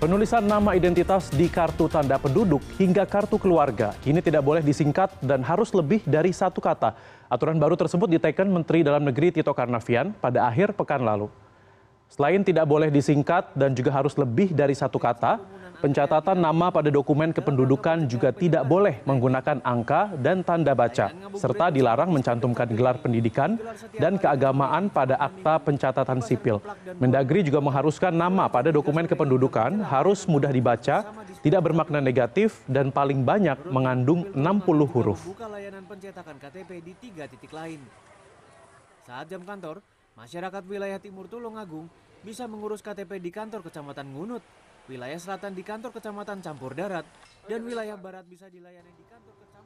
Penulisan nama identitas di kartu tanda penduduk hingga kartu keluarga ini tidak boleh disingkat dan harus lebih dari satu kata. Aturan baru tersebut diteken Menteri Dalam Negeri Tito Karnavian pada akhir pekan lalu. Selain tidak boleh disingkat dan juga harus lebih dari satu kata, pencatatan nama pada dokumen kependudukan juga tidak boleh menggunakan angka dan tanda baca, serta dilarang mencantumkan gelar pendidikan dan keagamaan pada akta pencatatan sipil. Mendagri juga mengharuskan nama pada dokumen kependudukan harus mudah dibaca, tidak bermakna negatif, dan paling banyak mengandung 60 huruf. Saat jam kantor, masyarakat wilayah Timur Tulungagung bisa mengurus KTP di kantor Kecamatan Ngunut, wilayah selatan di kantor Kecamatan Campur Darat, dan wilayah barat bisa dilayani di kantor Kecamatan